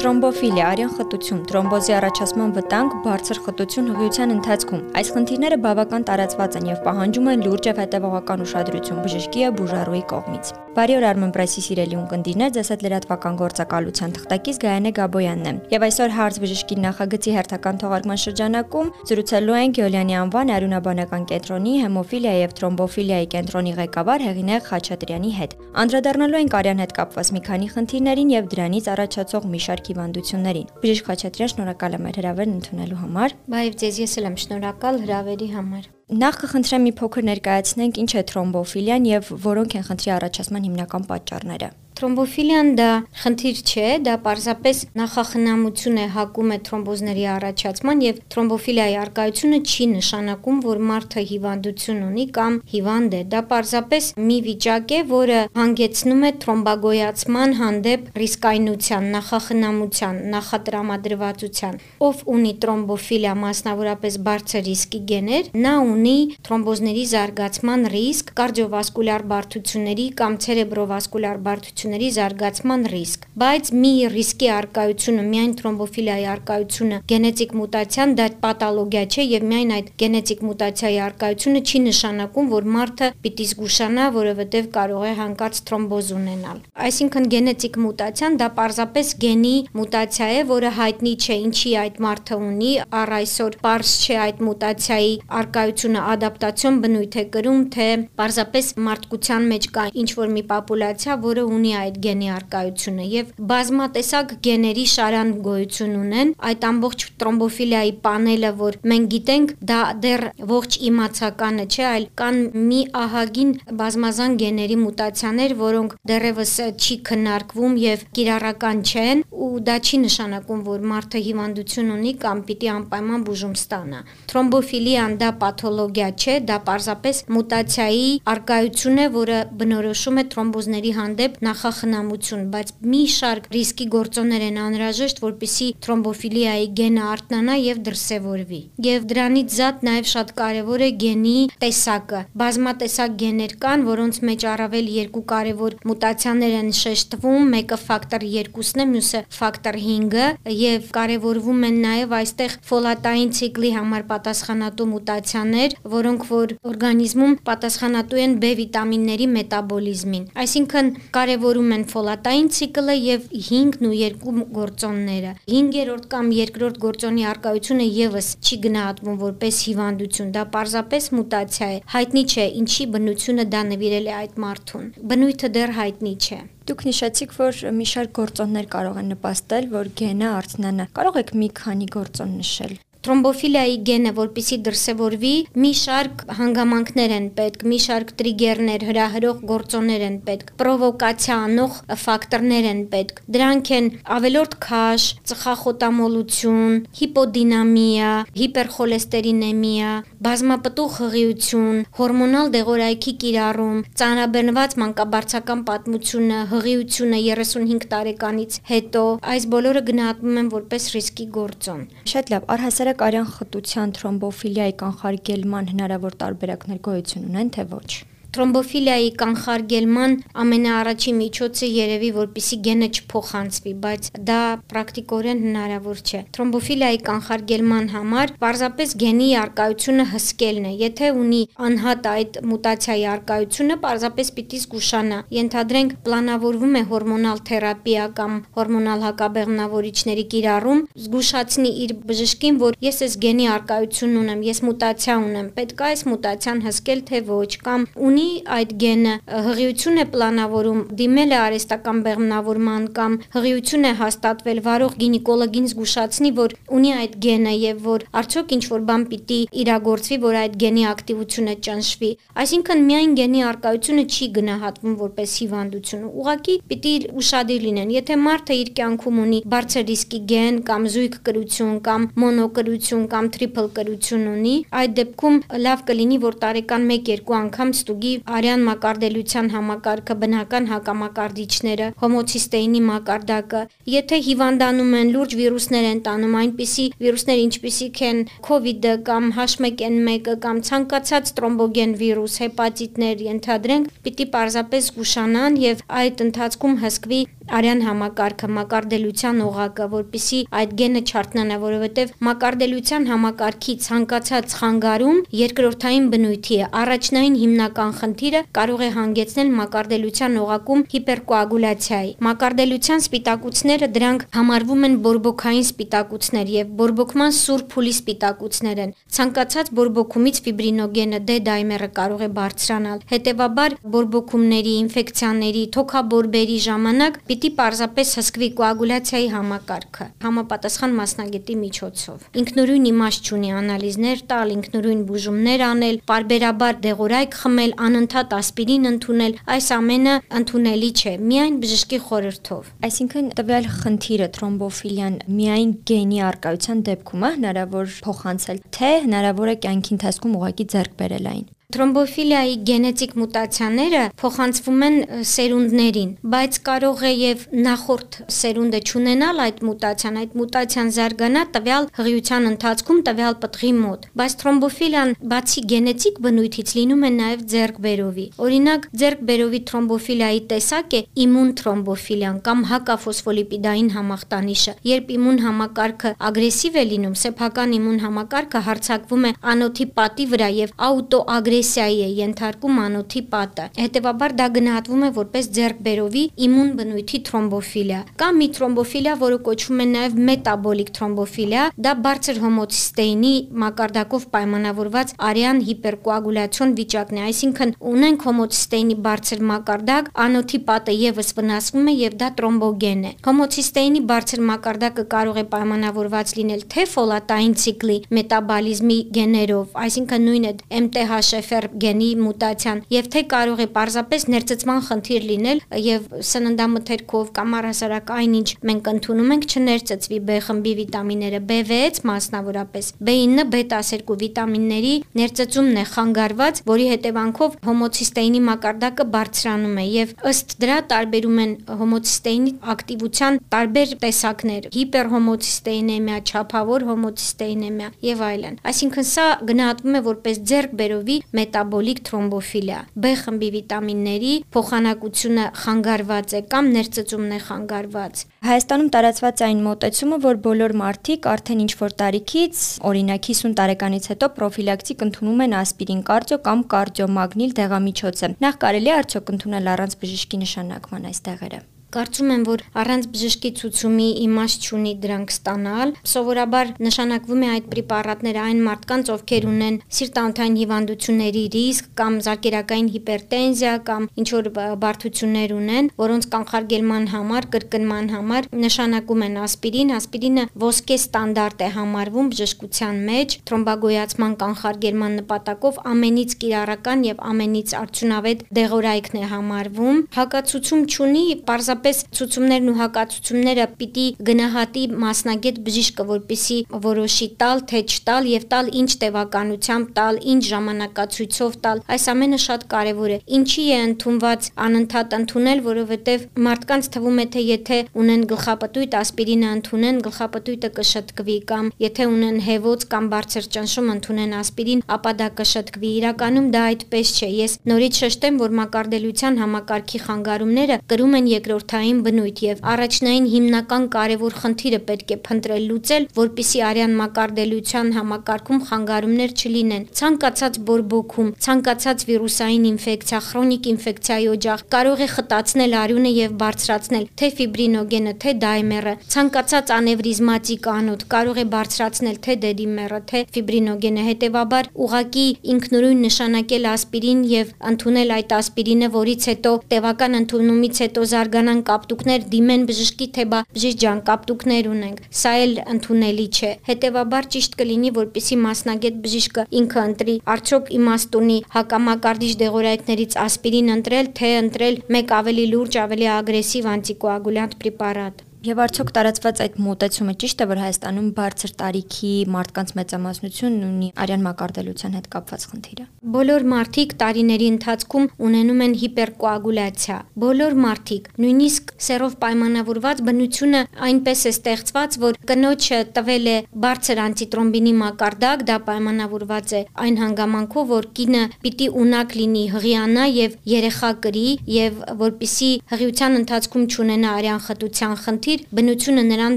Տրոմբոֆիլիա, արյան խտություն, տրոմբոզի առաջացման վտանգ, բարձր խտություն հղիության ընթացքում։ Այս խնդիրները բավական տարածված են եւ պահանջում են լուրջ եւ հետեւողական ուշադրություն բժշկի եւ բուժարուի կողմից։ Բարի օր Armen Press-ի սիրելի ունկնդիրներ, ձեզ հետ լրատվական գործակալության թղթակից Գայանե Գաբոյանն է։ Եվ այսօր հարց բժշկի նախագծի հերթական թողարկման շրջանակում զրուցելու ենք Գյոլյանի անվան արյունաբանական կենտրոնի հեմոֆիլիա եւ տրոմբոֆիլիայի կենտրոնի ղեկավար Հեղինե Խաչատրյանի հետ։ Անդրադառնալու ենք արյան հետ կապված մի քանի խնդիրներին եւ դրանից առաջացող մի շարք հիվանդություններին։ Բժիշկ Խաչատրյան, շնորհակալ եմ հրավերն ընդունելու համար։ Բայև ձեզ ես էլ եմ շնորհակալ հրավերի համար։ Նախ կխնդրեմ մի փոքր ներկայացնենք ինչ է թրոմբոֆիլիան եւ որոնք են խնդրի առաջացման հիմնական պատճառները։ Թրոմբոֆիլիան դա խնդիր չէ, դա պարզապես նախախնամություն է հակում է թրոմբոզների առաջացման եւ թրոմբոֆիլիայի արկայությունը չի նշանակում, որ մարդը հիվանդություն ունի կամ հիվանդ է։ Դա պարզապես մի վիճակ է, որը հանգեցնում է թրոմբագոյացման հանդեպ ռիսկայնության, նախախնամության, նախատրամադրվածության։ Ով ունի թրոմբոֆիլիա, մասնավորապես բարձր ռիսկի գեներ, նա ունի թրոմբոզների զարգացման ռիսկ, կարդիովասկուլյար բարդությունների կամ ցերեբրովասկուլյար բարդությունների բջիջների զարգացման ռիսկ, բայց մի ռիսկի արկայությունը, միայն թրոմբոֆիլիայի արկայությունը գենետիկ մուտացիան դա պաթոլոգիա չէ եւ միայն այդ գենետիկ մուտացիայի արկայությունը չի նշանակում, որ մարդը պիտի զգուշանա, որովհետեւ կարող է հանկարծ թրոմբոզ ունենալ։ Այսինքն գենետիկ մուտացիան դա պարզապես գենի մուտացիա է, որը հայտնի չէ ինչի այդ մարդը ունի, առ այսօր པարզ չէ այդ մուտացիայի արկայությունը ադապտացիոն բնույթ է կրում, թե պարզապես մարդկության մեջ կա ինչ որ մի պոպուլյացիա, որը ունի այդ գենի արկայությունը եւ բազմատեսակ գեների շարան գոյություն ունեն այդ ամբողջ տրոմբոֆիլիայի պանելը որ մենք գիտենք դա դեռ ողջ իմացականը չէ այլ կան մի ահագին բազմազան գեների մուտացիաներ որոնք դեռևս չի քննարկվում եւ կիրառական չեն ու դա չի նշանակում որ մարդը հիվանդություն ունի կամ պիտի անպայման բուժում ստանա թրոմբոֆիլիան դա պաթոլոգիա չէ դա պարզապես մուտացիայի արկայություն է որը բնորոշում է թրոմբոզների հանդեպ նախ նախախնամություն, բայց մի շարք ռիսկի գործոններ են անհրաժեշտ, որպիսի թրոմբոֆիլիայի գենը արտնանա եւ դրսեւորվի։ Եվ դրանից զատ նաեւ շատ կարեւոր է գենի տեսակը։ Բազմատեսակ գեներ կան, որոնց մեջ առավել երկու կարեւոր մուտացիաներ են շեշտվում, մեկը ֆակտոր 2-ն է, մյուսը ֆակտոր 5-ը եւ կարեւորվում են նաեւ այստեղ ֆոլատային ցիկլի համար պատասխանատու մուտացիաներ, որոնք որ օրգանիզմում պատասխանատու են B վիտամինների մետաբոլիզմին։ Այսինքն կարևոր կիրառում են ֆոլատային ցիկլը եւ 5-ն ու 2 գործոնները։ 5-րդ կամ 2-րդ գործոնի արկայությունը եւս չի գնահատվում որպես հիվանդություն, դա պարզապես մուտացիա է։ Հայտնի չէ ինչի բնությունը դա նվիրել է այդ մարդուն։ Բնույթը դեռ հայտնի չէ։ Դուք նշեցիք, որ մի շարք գործոններ կարող են նպաստել, որ գենը արթնանա։ Կարող եք մի քանի գործոն նշել։ Թրոմբոֆիլիայի գենը, որpիսի դրսևորվի, մի շարք հանգամանքներ են պետք, մի շարք տրիգերներ, հրահրող գործոններ են պետք, պրովոկացիա անող ֆակտորներ են պետք։ Դրանք են ավելորդ քաշ, ծխախոտամոլություն, հիպոդինամիա, հիպերխոլեստերինեմիա, բազմապտուղ հղիություն, հորմոնալ դեղորայքի կիրառում, ծանրաբեռնված մանկաբարձական պատմությունը, հղիությունը 35 տարեկանից հետո, այս բոլորը գնահատվում են որպես ռիսկի գործոն։ Շատ լավ, առհասարակ Օրինակ արյան խտության թրոմբոֆիլիայի կանխարգելման հնարավոր տարբերակներ գոյություն ունեն, թե ոչ։ Թրոմբոֆիլիայի կանխարգելման ամենաառաջի միջոցը երևի որպիսի գենը չփոխանցվի, բայց դա պրակտիկորեն հնարավոր չէ։ Թրոմբոֆիլիայի կանխարգելման համար պարզապես գենի արկայությունը հսկելն է։ Եթե ունի անհատ այդ մուտացիայի արկայությունը, պարզապես պիտի զգուշանա։ Ենթադրենք պլանավորվում է հորմոնալ թերապիա կամ հորմոնալ հակաբեղմնավորիչների կիրառում, զգուշացնի իր բժշկին, որ ես այս գենի արկայություն ունեմ, ես մուտացիա ունեմ, պետք է այս մուտացիան հսկել թե ոչ, կամ ունի ունի այդ գենը, հղիություն է պլանավորում, դիմել է արեստական բեղմնավորման կամ հղիություն է հաստատվել, վարող գինեկոլոգին զգուշացնի, որ ունի այդ գենը եւ որ արդյոք ինչ որ բան պիտի իրագործվի, որ այդ գենի ակտիվությունը ճնշվի։ Այսինքն միայն գենի արկայությունը չի գնահատվում որպես հիվանդություն։ Ուղղակի պիտի ուշադիր լինեն։ Եթե մարդը իր կյանքում ունի բարձր ռիսկի գեն կամ զույգ կրություն կամ մոնոկրություն կամ տրիպլ կրություն ունի, այդ դեպքում լավ կլինի, որ տարեկան 1-2 անգամ ստուգի արյան մակարդելության համակարգը, բնական հակամակարդիչները, հոմոցիստեինի մակարդակը, եթե հիվանդանում են լուրջ վիրուսներ են տանում, այնպիսի վիրուսներ ինչպիսիք են COVID-ը կամ H1N1-ը կամ ցանկացած տրոմբոգեն վիրուս, հեպատիտներ ենթադրենք, պիտի պարզապես զգուշանան եւ այդ ընթացքում հսկվի արյան համակարգը, մակարդելության օղակը, որpիսի այդ գենը չարտնանա, որովհետև մակարդելության համակարգի ցանկացած խանգարում երկրորդային բնույթի է։ Առաջնային հիմնական խնդիրը կարող է հանգեցնել մակարդելության օղակում հիպերկոագուլյացիայի։ Մակարդելության սպիտակուցները դրանք համարվում են բորբոքային սպիտակուցներ եւ բորբոքման սուր փուլի սպիտակուցներ են։ Ցանկացած բորբոքումից ֆիբրինոգենը D դայմերը կարող է բարձրանալ։ Հետևաբար բորբոքումների, ինֆեկցիաների, թոքաբորբերի ժամանակ պիտի պարզապես հսկվի կոագուլյացիայի համակարգը համապատասխան մասնագետի միջոցով։ Ինքնուրույն իմաստ չունի անալիզներ տալ, ինքնուրույն բուժումներ անել, parberabar դեղորայք խմել, անընդհատ ասպիրին ընդունել, այս ամենը ընդունելի չէ, միայն բժշկի խորհրդով։ Այսինքն տվյալ խնդիրը թրոմբոֆիլիան միայն գենի արկայության դեպքում է հնարավոր փոխանցել, թե հնարավոր է կյանքի ընթացքում ուղղակի ձեռք բերել այն։ Թրոմբոֆիլիայի գենետիկ մուտացիաները փոխանցվում են սերունդներին, բայց կարող է եւ նախորդ սերունդը ճանենալ այդ մուտացիան, այդ մուտացիան զարգանա տվյալ հղիության ընթացքում տվյալ պտղի մոտ։ Բայց թրոմբոֆիլիան բացի գենետիկ բնույթից լինում է նաեւ ձեռքբերովի։ Օրինակ, ձեռքբերովի թրոմբոֆիլիայի տեսակ է իմուն թրոմբոֆիլիան կամ հակաֆոսֆոլիպիդային համախտանիշը։ Երբ իմուն համակարգը ագրեսիվ է լինում, սեփական իմուն համակարգը հարցակվում է անոթի պատի վրա եւ աուտոագրեսիվ ագրեսիայի է ենթարկում անոթի պատը։ Հետևաբար դա գնահատվում է որպես ձեռքբերովի իմուն բնույթի թրոմբոֆիլիա կամ մի թրոմբոֆիլիա, որը կոչվում է նաև մետաբոլիկ թրոմբոֆիլիա, դա բարձր հոմոցիստեինի մակարդակով պայմանավորված արյան հիպերկոագուլյացիոն վիճակն է, այսինքն ունենք հոմոցիստեինի բարձր մակարդակ, անոթի պատը եւս վնասվում է եւ դա տրոմբոգեն է։ Հոմոցիստեինի բարձր մակարդակը կարող է պայմանավորված լինել թե ֆոլատային ցիկլի մետաբոլիզմի գեներով, այսինքն նույնը MTHF FR գենի մուտացիան եւ թե կարող է պարզապես ներծծման խնդիր լինել եւ սննդամթերքով կամ առհասարակ այնինչ մենք ընդունում ենք չներծծվի B խմբի վիտամինները. B6 մասնավորապես. B9 B12 վիտամինների ներծծումն է խանգարված, որի հետևանքով հոմոցիստեինի մակարդակը բարձրանում է եւ ըստ դրա տարբերում են հոմոցիստեինի ակտիվության տարբեր տեսակներ՝ հիպերհոմոցիստեինեմիա, չափավոր հոմոցիստեինեմիա եւ այլն։ Այսինքն սա գնահատվում է որպես ձեռք բերովի մետաբոլիկ թրոմբոֆիլիա, B խմբի վիտամինների փոխանակությունը խանգարված է կամ ներծծումն է խանգարված։ Հայաստանում տարածված այն մոտեցումը, որ բոլոր մարդիկ արդեն ինչ որ տարիքից, օրինակ 50 տարեկանից հետո պրոֆիլակտիկ ընդունում են ասպիրին կարդիո կամ կարդիոմագնիլ դեղամիջոցը։ Նախ կարելի է արդյոք ընդունել առանց բժշկի նշանակման այս դեղերը։ Կարծում եմ, որ առանց բժշկի ցուցումի իմաստ չունի դրանք ստանալ։ Սովորաբար նշանակվում է այդ պրեպարատները այն մարդկանց, ովքեր ունեն սիրտանոթային հիվանդությունների ռիսկ կամ զարկերակային հիպերտենզիա կամ ինչ որ բարդություններ ունեն, որոնց կանխարգելման համար, կրկնման համար նշանակում են ասպիրին։ Ասպիրինը ոսկե ստանդարտ է համարվում բժշկության մեջ թրոմբագոյացման կանխարգելման նպատակով ամենից կիրառական եւ ամենից արդյունավետ դեղորայքն է համարվում։ Հակացուցում չունի, պարզապես Պարզապես ցուցումներն ու հակացուցումները պիտի գնահատի մասնագետ բժիշկը, որպիսի որոշի տալ, թե չտալ եւ տալ ինչ տևականությամբ տալ, ինչ ժամանակացույցով տալ։ Այս ամենը շատ կարեւոր է։ Ինչի է ընդունված անընդհատ ընդունել, որովհետեւ մարդկանց թվում է թե եթե ունեն գլխապտույտ, ասպիրինը ընդունեն, գլխապտույտը կշտկվի կամ եթե ունեն հեվոց կամ բարձր ճնշում ընդունեն ասպիրին, ապա դա կշտկվի։ Իրականում դա այդպես չէ։ Ես նորից շեշտեմ, որ մակարդելության համակարգի խանգարումները կրում են երկրորդ խորհրդային բնույթ եւ առաջնային հիմնական կարևոր խնդիրը պետք է փնտրել լուծել, որpիսի արյան մակարդելության համակարգում խանգարումներ չլինեն։ Ցանկացած բորբոքում, ցանկացած վիրուսային ինֆեկցիա, քրոնիկ ինֆեկցիայի օջախ կարող է խտացնել արյունը եւ բարձրացնել թե ֆիբրինոգենը, թե դայմերը։ Ցանկացած անևրիզմատիկ անոթ կարող է բարձրացնել թե դեդիմերը, թե ֆիբրինոգենը։ Հետևաբար ուղակի ինքնուրույն նշանակել ասպիրին եւ ընդունել այդ ասպիրինը, որից հետո տևական ընդունումից հետո զարգանան ունեն կապտուկներ, դիմեն բժշկի, թե բա բժիշկ ջան, կապտուկներ ունենք։ Սա էլ ընդունելի չէ։ Հետևաբար ճիշտ կլինի, որպիսի մասնագետ բժիշկը ինքը ընտրի, արդյոք իմաստ ունի հակամակարդիչ դեղորայքներից ասպիրին ընտրել, թե ընտրել մեկ ավելի լուրջ, ավելի ագրեսիվ անտիկոագուլյանտ պրեպարատ։ Եվ արդյոք տարածված այդ մոտեցումը ճիշտ է, որ Հայաստանում բարձր տարիքի մարդկանց մեծամասնությունն ունի արյան մակարդելության հետ կապված խնդիրը։ Բոլոր մարդիկ տարիների ընթացքում ունենում են հիպերկոագուլյացիա։ Բոլոր մարդիկ, նույնիսկ սերով պայմանավորված բնությունը այնպես է ստեղծված, որ կնոջը տվել է բարձր անտիտրոմբինի մակարդակ, դա պայմանավորված է այն հանգամանքով, որ կինը պիտի ունակ լինի, հղիանա եւ երեխա կրի եւ որpիսի հղիության ընթացքում ճունենա արյան խտության խնդիր, բնությունը նրան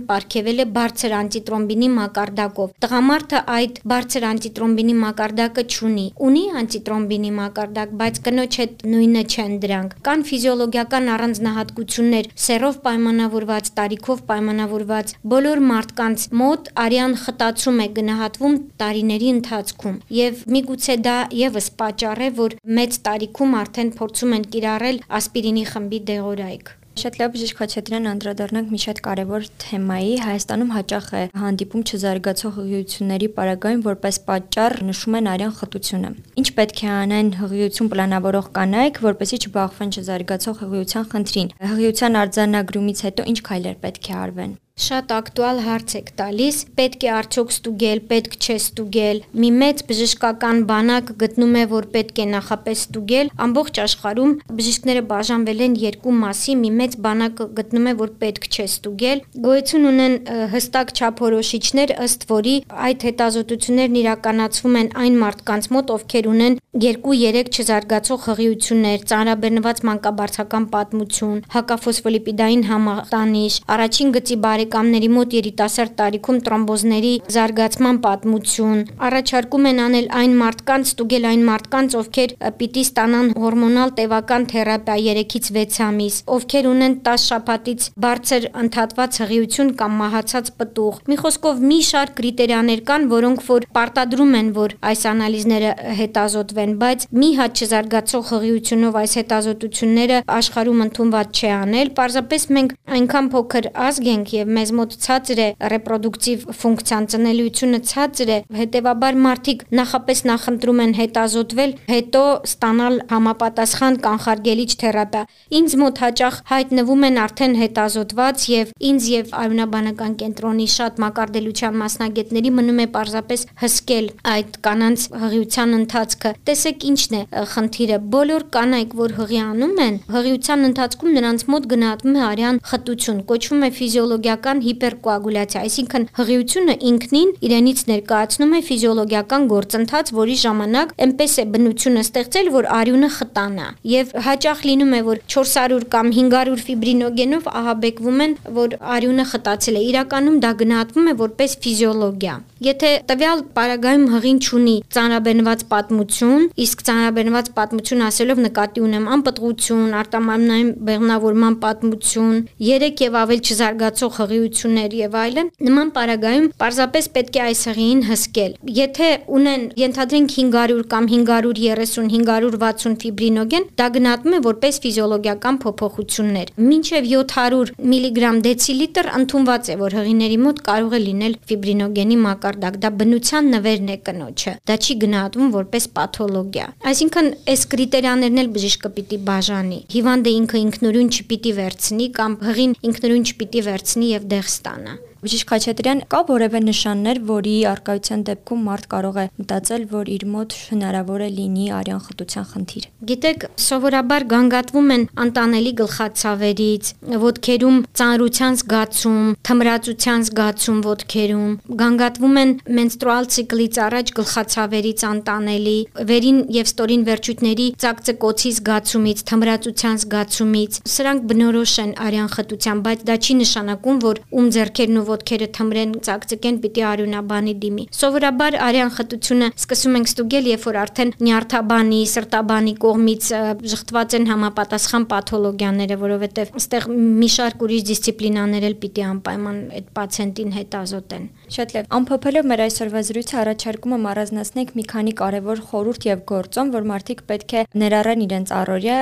ապարգևել է բարձր անտիտրոմբինի մակարդակով։ Տղամարդը այդ բարձր անտիտրոմբինի մակարդակը չունի։ Ունի անտիտրոմբինի մակարդակ, բայց կնոջ հետ նույնը չեն դրանք։ Կան ֆիզիոլոգիական առանձնահատկություններ, սերով պայմանավորված, տարիքով պայմանավորված բոլոր մարդկանց մոտ արյան խտացում է գնահատվում տարիների ընթացքում եւ միգուցե դա եւս պատճառ է, որ մեծ տարիքում արդեն փորձում են կիրառել ասպիրինի խմբի դեղորայք։ Շատ լավ բժիշկ Խաչատրյան անդրադառնանք մի շատ կարևոր թեմայի։ Հայաստանում հաճախ է հանդիպում չզարգացող հղիությունների պարագայում որպես պատճառ նշում են արյան խտությունը։ Ինչ պետք է անեն հղիություն պլանավորող կանայք, որպեսզի չբախվեն չզարգացող հղիության խնդրին։ Հղիության արձանագրումից հետո ինչ քայլեր պետք է արվեն։ Շատ ակտուալ հարց եք տալիս։ Պետք է արդյոք ստուգել, պետք չէ ստուգել։ Մի մեծ բժշկական բանակ գտնում է, որ պետք է նախապես ստուգել։ Ամբողջ աշխարհում բժիշկները բաժանվել են երկու մասի։ Մի մեծ բանակ գտնում է, որ պետք չէ ստուգել։ Գոյություն ունեն հստակ չափորոշիչներ, ըստ որի այդ հետազոտություններն իրականացվում են այն մարդկանց մոտ, ովքեր ունեն 2-3 չզարգացող հղիություններ, ծանրաբեռնված մանկաբարձական պատմություն, հակաֆոսֆոլիպիդային համախտանիշ, առաջին գծի բարի բարեկամների մոտ երիտասարդ տարիքում տրոմբոզների զարգացման պատմություն, առաջարկում են անել այն մարդկանց, ստուգել այն մարդկանց, ովքեր պիտի ստանան հորմոնալ տևական թերապիա 3-ից 6 ամիս, ովքեր ունեն 10 շաբաթից բարձր ընդհատված հղիություն կամ մահացած պտուղ։ Մի խոսքով մի շարք կրիտերիաներ կան, որոնք որ պարտադրում են, որ այս անալիզները հետազոտվեն, բայց մի հատ չզարգացող հղիությունով այս հետազոտությունները աշխարհում ընդունված չէ անել։ Պարզապես մենք այնքան փոքր ազգ ենք եւ մեզ մոտ ցածր է ռեպրոդուկտիվ ֆունկցիան ծնելիությունը ցածր է, հետեւաբար մարդիկ նախապես նախընտրում են հետազոտվել, հետո ստանալ համապատասխան կանխարգելիչ թերապիա։ Ինձ մոտ հաճախ հայտնվում են արդեն հետազոտված եւ ինձ եւ արյունաբանական կենտրոնի շատ մակարդելության մասնագետների մնում է պարզապես հսկել այդ կանանց հղիության ընթացքը։ Տեսեք ինչն է խնդիրը։ Բոլոր կանայք, որ հղիանում են, հղիության ընթացքում նրանց մոտ գնահատվում է արյան խտություն, կոչվում է ֆիզիոլոգիա ֆիզիոլոգիական հիպերկոագուլյացիա, այսինքն հղիությունը ինքնին իրենից ներկայացնում է ֆիզիոլոգիական գործընթաց, որի ժամանակ այնպես է բնությունը ստեղծել, որ արյունը խտանա։ Եվ հաճախ լինում է, որ 400 կամ 500 ֆիբրինոգենով ահաբեկվում են, որ արյունը խտացել է։ Իրականում դա գնահատվում է որպես ֆիզիոլոգիա։ Եթե տվյալ պարագայում հղին չունի ծանրաբեռնված պատմություն, իսկ ծանրաբեռնված պատմություն ասելով նկատի ունեմ անպտղություն, արտամարմնային բեղմնավորման պատմություն, 3 եւ ավել չզարգացող հղիություններ եւ այլն, նման պարագայում պարզապես պետք է այս հղիին հսկել։ Եթե ունեն ենթադրենք 500 կամ 530, 560 ֆիբրինոգեն, դա գնահատվում է որպես ֆիզիոլոգիական փոփոխություններ։ Մինչև 700 միլիգրամ դեցիլիտր ընդունված է, որ հղիների մոտ կարող է լինել ֆիբրինոգենի մակարդակ։ Դա բնության նվերն է կնոջը։ Դա չի գնահատվում որպես պաթոլոգիա։ Այսինքն այս կրիտերիաներն էլ բժիշկը պիտի բաժանի։ Հիվանդը ինքը ինքնուրույն չպիտի վերցնի կամ հղին ինքնուրույն չպիտի վերցնի եւ դեղ ստանա։ Բժիշկ Խաչատրյան, կա որևէ նշաններ, որի արկայության դեպքում մարդ կարող է մտածել, որ իր մոտ հնարավոր է լինի արյան խտության խնդիր։ Գիտեք, սովորաբար գանգատվում են անտանելի գլխացավերից, ոտքերում ծանրության զգացում, թմրածության զգացում ոտքերում, գանգատվում են մենստրուալ ցիկլից առաջ գլխացավերից անտանելի, վերին եւ ստորին վերջույթների ցակցկոցի զգացումից, թմրածության զգացումից։ Սրանք բնորոշ են արյան խտության, բայց դա չի նշանակում, որ ում ձեռքերն ու ոտքերը թմրեն, ցակցկեն, պիտի արյունաբանի դիմի։ Սովորաբար արյան խտությունը սկսում ենք ստուգել, երբ որ արդեն նյարդաբանի, սրտաբանի կողմից ժխտված են համապատասխան պաթոլոգիաները, որովհետև այստեղ մի շարք ուրիշ դիսցիպլինաներ էլ պիտի անպայման այդ պացիենտին հետազոտեն։ Շատ լավ։ Ամփոփելով մեր այսօրվա զրույցը առաջարկում եմ առանձնացնենք մի քանի կարևոր խորհուրդ եւ գործոն, որ մարդիկ պետք է ներառեն իրենց առօրյա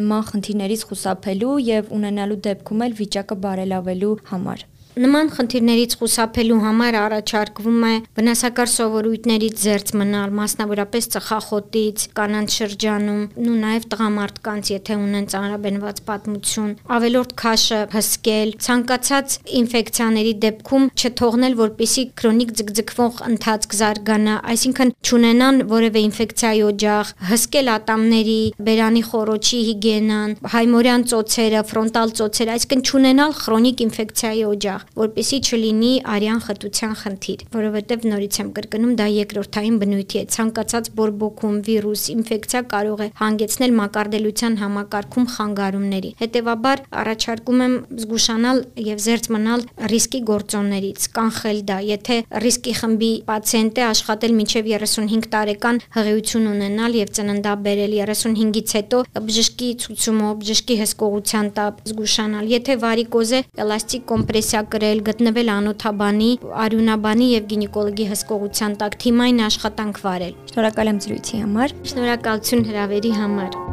նման խնդիրներից խուսափելու եւ ունենալու դեպքում էլ վիճակը բարելավելու համար։ Նման խնդիրներից խուսափելու համար առաջարկվում է վնասակար սովորույթներից զերծ մնալ, մասնավորապես ծխախոտից, կանանց շրջանում, ու նաև տղամարդկանց, եթե ունեն ծանրաբենված պատմություն, ավելորդ քաշը հսկել, ցանկացած ինֆեկցիաների դեպքում չթողնել, որպիսի քրոնիկ ձգձգվող ընթացք զարգանա, այսինքն չունենան որևէ ինֆեկցիայի օջախ, հսկել ատամների, բերանի խորոչի հիգիենան, հայմորյան ծոցերը, ֆրոնտալ ծոցերը, այսինքն չունենալ քրոնիկ ինֆեկցիայի օջախ, որպիսի չլինի արյան խտության խնդիր, որովհետև նորից եմ կրկնում, դա երկրորդային բնույթի է։ Ցանկացած բորբոքում, վիրուս, ինֆեկցիա կարող է հանգեցնել մակարդելության համակարգում խանգարումների։ Հետևաբար առաջարկում եմ զգուշանալ եւ զերծ մնալ ռիսկի գործոններից, կանխել դա։ Եթե ռիսկի խմբի պացիենտ է աշխատել մինչև 35 տարեկան հղիություն ունենալ եւ ծննդաբերել 35-ից հետո բժշկի ցուցումով, բժշկի հսկողության տակ զգուշանալ։ Եթե վարիկոզ է, էլաստիկ կոմպրեսիա կրել, գտնվել անոթաբանի, արյունաբանի եւ գինեկոլոգի հսկողության տակ, թիմային աշխատանք վարել։ Շնորհակալ եմ զրույցի համար։ Շնորհակալություն հրավերի համար։